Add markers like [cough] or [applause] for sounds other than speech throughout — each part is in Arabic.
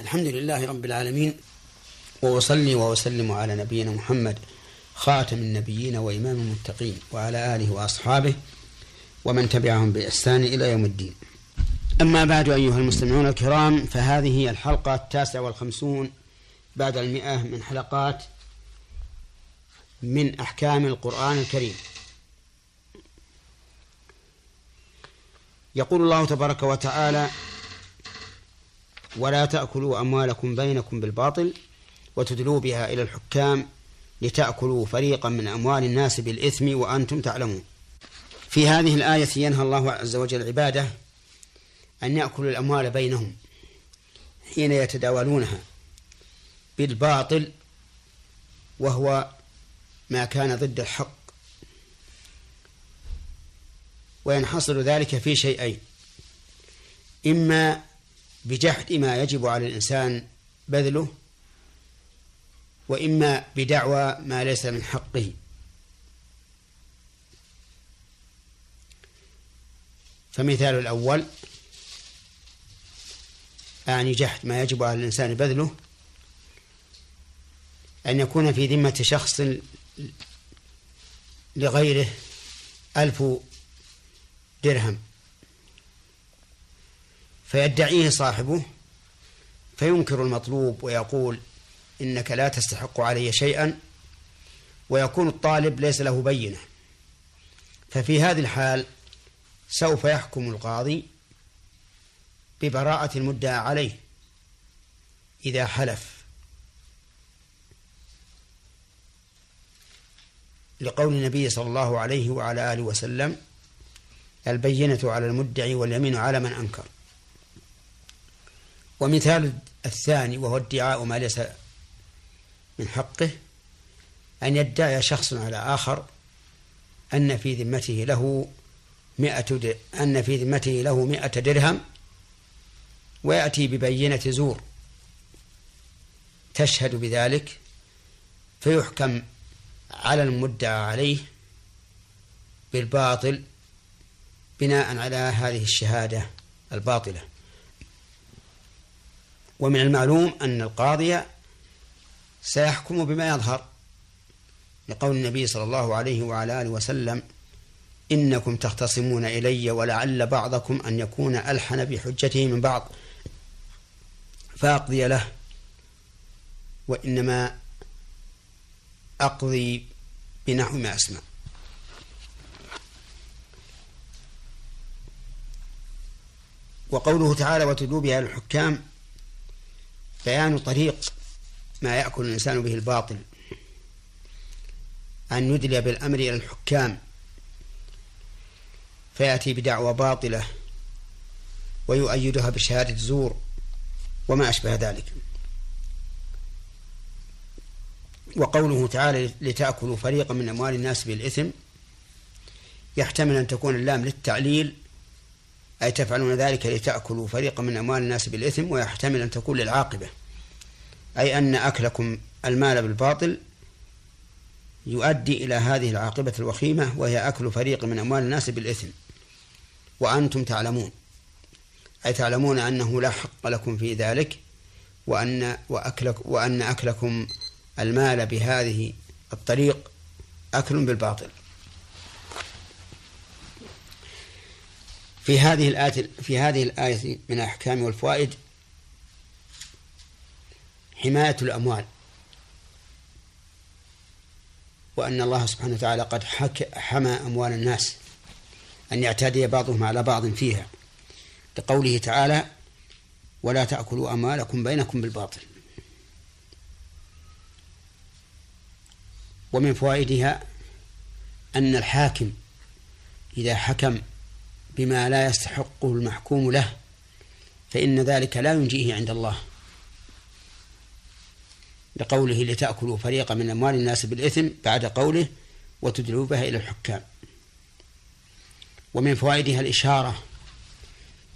الحمد لله رب العالمين وأصلي وأسلم على نبينا محمد خاتم النبيين وإمام المتقين وعلى آله وأصحابه ومن تبعهم بإحسان إلى يوم الدين. أما بعد أيها المستمعون الكرام فهذه الحلقة التاسعة والخمسون بعد المئة من حلقات من أحكام القرآن الكريم. يقول الله تبارك وتعالى ولا تأكلوا أموالكم بينكم بالباطل وتدلوا بها إلى الحكام لتأكلوا فريقا من أموال الناس بالإثم وأنتم تعلمون. في هذه الآية ينهى الله عز وجل عباده أن يأكلوا الأموال بينهم حين يتداولونها بالباطل وهو ما كان ضد الحق وينحصر ذلك في شيئين إما بجحد ما يجب على الإنسان بذله وإما بدعوى ما ليس من حقه. فمثال الأول أعني جحد ما يجب على الإنسان بذله أن يكون في ذمة شخص لغيره ألف درهم. فيدعيه صاحبه فينكر المطلوب ويقول إنك لا تستحق علي شيئا ويكون الطالب ليس له بينة. ففي هذه الحال سوف يحكم القاضي ببراءة المدعى عليه إذا حلف. لقول النبي صلى الله عليه وعلى آله وسلم البينة على المدعي واليمين على من أنكر. ومثال الثاني وهو ادعاء ما ليس من حقه أن يدعي شخص على آخر أن في ذمته له مئة أن في ذمته له مئة درهم ويأتي ببينة زور تشهد بذلك فيحكم على المدعى عليه بالباطل بناء على هذه الشهادة الباطلة. ومن المعلوم أن القاضي سيحكم بما يظهر لقول النبي صلى الله عليه وعلى آله وسلم إنكم تختصمون إلي ولعل بعضكم أن يكون ألحن بحجته من بعض فأقضي له وإنما أقضي بنحو ما أسمع. وقوله تعالى وتدلوا بها الحكام بيان طريق ما يأكل الإنسان به الباطل. أن يدلي بالأمر إلى الحكام. فيأتي بدعوى باطلة ويؤيدها بشهادة زور وما أشبه ذلك. وقوله تعالى لتأكلوا فريقا من أموال الناس بالإثم يحتمل أن تكون اللام للتعليل أي تفعلون ذلك لتأكلوا فريقا من أموال الناس بالإثم ويحتمل أن تكون للعاقبة. أي أن أكلكم المال بالباطل يؤدي إلى هذه العاقبة الوخيمة وهي أكل فريق من أموال الناس بالإثم. وأنتم تعلمون. أي تعلمون أنه لا حق لكم في ذلك وأن وأكلك وأن أكلكم المال بهذه الطريق أكل بالباطل. في هذه الآية في هذه الآية من الأحكام والفوائد حماية الأموال. وأن الله سبحانه وتعالى قد حمى أموال الناس. أن يعتدي بعضهم على بعض فيها. لقوله تعالى ولا تأكلوا أموالكم بينكم بالباطل. ومن فوائدها أن الحاكم إذا حكم بما لا يستحقه المحكوم له فإن ذلك لا ينجيه عند الله. لقوله لتأكلوا فريقا من أموال الناس بالإثم بعد قوله وتدلوا بها إلى الحكام. ومن فوائدها الإشارة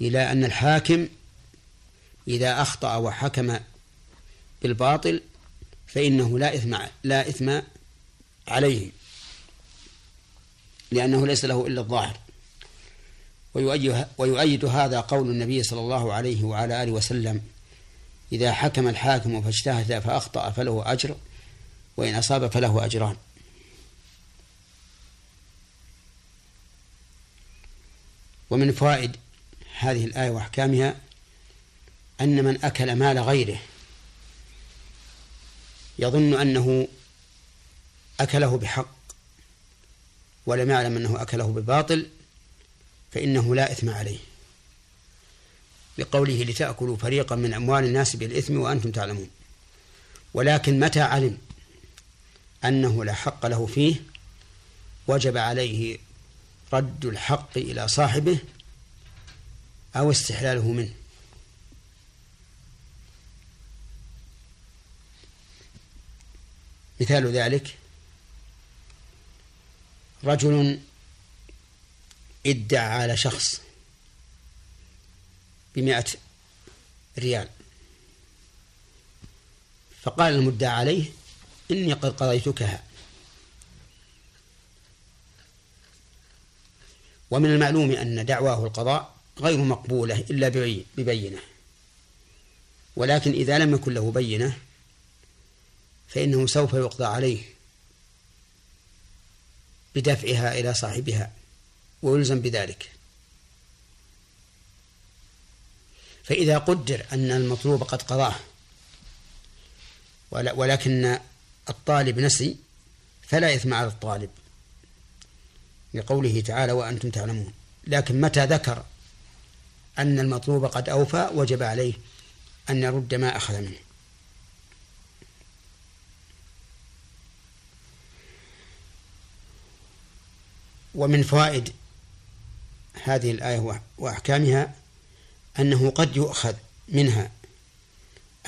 إلى أن الحاكم إذا أخطأ وحكم بالباطل فإنه لا إثم لا إثم عليه لأنه ليس له إلا الظاهر. ويؤيد هذا قول النبي صلى الله عليه وعلى آله وسلم إذا حكم الحاكم فاجتهد فأخطأ فله أجر وإن أصاب فله أجران. ومن فوائد هذه الآية وأحكامها أن من أكل مال غيره يظن أنه أكله بحق ولم يعلم أنه أكله بباطل فإنه لا إثم عليه. لقوله لتأكلوا فريقا من أموال الناس بالإثم وأنتم تعلمون. ولكن متى علم أنه لا حق له فيه؟ وجب عليه رد الحق إلى صاحبه أو استحلاله منه. مثال ذلك رجل ادعى على شخص بمائة ريال. فقال المدعى عليه إني قد قضيتكها. ومن المعلوم أن دعواه القضاء غير مقبولة إلا ببينة. ولكن إذا لم يكن له بينة فإنه سوف يقضى عليه بدفعها إلى صاحبها. ويلزم بذلك. فإذا قدر أن المطلوب قد قضاه ولكن الطالب نسي فلا إثم على الطالب لقوله تعالى وأنتم تعلمون لكن متى ذكر أن المطلوب قد أوفى وجب عليه أن يرد ما أخذ منه. ومن فوائد هذه الآية وأحكامها أنه قد يؤخذ منها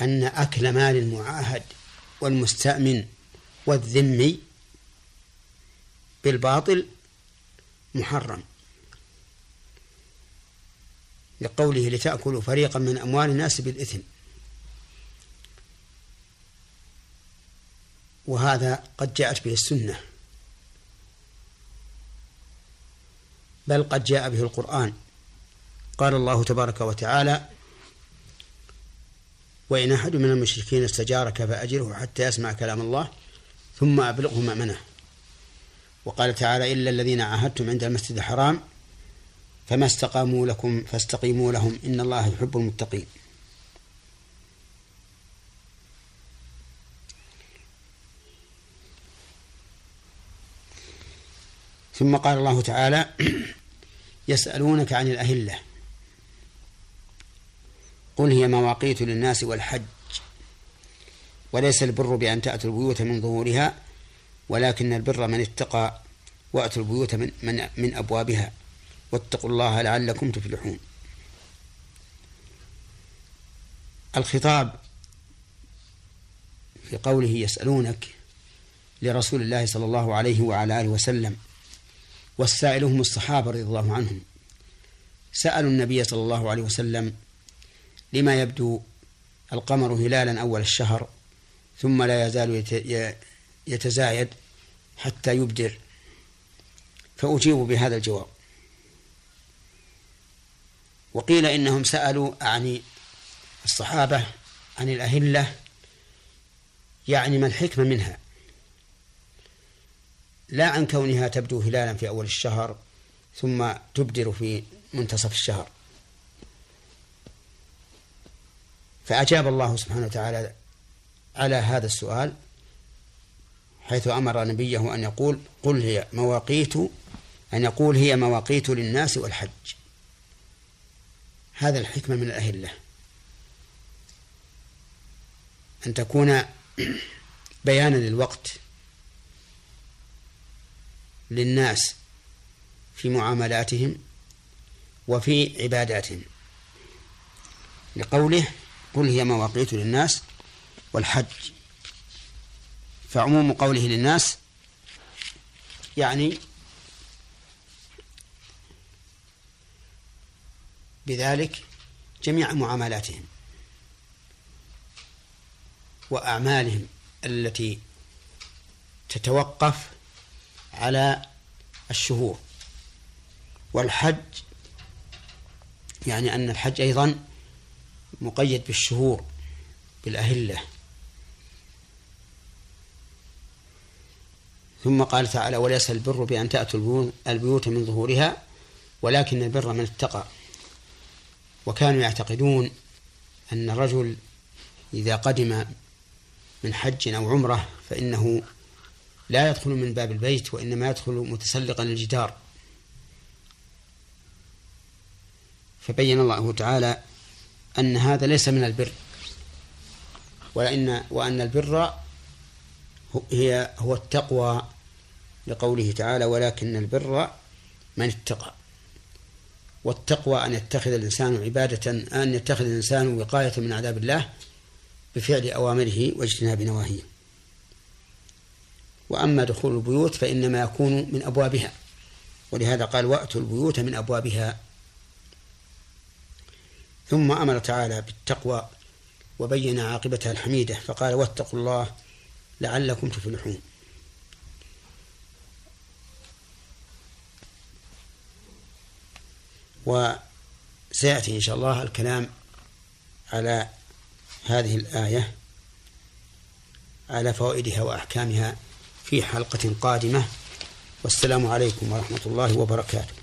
أن أكل مال المعاهد والمستأمن والذمي بالباطل محرم. لقوله لتأكلوا فريقا من أموال الناس بالإثم. وهذا قد جاءت به السنة. بل قد جاء به القرآن. قال الله تبارك وتعالى وإن أحد من المشركين استجارك فأجره حتى يسمع كلام الله ثم أبلغه مأمنة. وقال تعالى إلا الذين عاهدتم عند المسجد الحرام فما استقاموا لكم فاستقيموا لهم إن الله يحب المتقين. ثم قال الله تعالى يسألونك عن الأهلة. قل هي مواقيت للناس والحج. وليس البر بأن تأتوا البيوت من ظهورها ولكن البر من اتقى وأتوا البيوت من, من, من أبوابها. واتقوا الله لعلكم تفلحون. الخطاب في قوله يسألونك لرسول الله صلى الله عليه وعلى آله وسلم والسائل هم الصحابة رضي الله عنهم. سألوا النبي صلى الله عليه وسلم لما يبدو القمر هلالا أول الشهر ثم لا يزال يتزايد حتى يبدر فأجيب بهذا الجواب. وقيل إنهم سألوا أعني الصحابة عن الأهلة يعني ما الحكمة منها. لا عن كونها تبدو هلالا في أول الشهر ثم تبدر في منتصف الشهر. فأجاب الله سبحانه وتعالى على هذا السؤال حيث أمر نبيه أن يقول قل هي مواقيت أن يقول هي مواقيت للناس والحج. هذا الحكمة من الأهلة. أن تكون [clears throat] بيانا للوقت. للناس في معاملاتهم وفي عباداتهم. لقوله قل هي مواقيت للناس والحج. فعموم قوله للناس يعني بذلك جميع معاملاتهم وأعمالهم التي تتوقف على الشهور. والحج يعني أن الحج أيضا مقيد بالشهور بالأهلة. ثم قال تعالى وليس البر بأن تأتوا البيوت من ظهورها ولكن البر من اتقى. وكانوا يعتقدون أن الرجل إذا قدم من حج أو عمرة فإنه لا يدخل من باب البيت وإنما يدخل متسلقا الجدار فبين الله تعالى أن هذا ليس من البر. وإن وأن البر هي هو التقوى لقوله تعالى ولكن البر من اتقى. والتقوى أن يتخذ الإنسان عبادة أن يتخذ الإنسان وقاية من عذاب الله بفعل أوامره واجتناب نواهيه. وأما دخول البيوت فإنما يكون من أبوابها. ولهذا قال وأتوا البيوت من أبوابها. ثم أمر تعالى بالتقوى وبين عاقبتها الحميدة فقال واتقوا الله لعلكم تفلحون. وسيأتي إن شاء الله الكلام على هذه الآية على فوائدها وأحكامها. في حلقة قادمة. والسلام عليكم ورحمة الله وبركاته.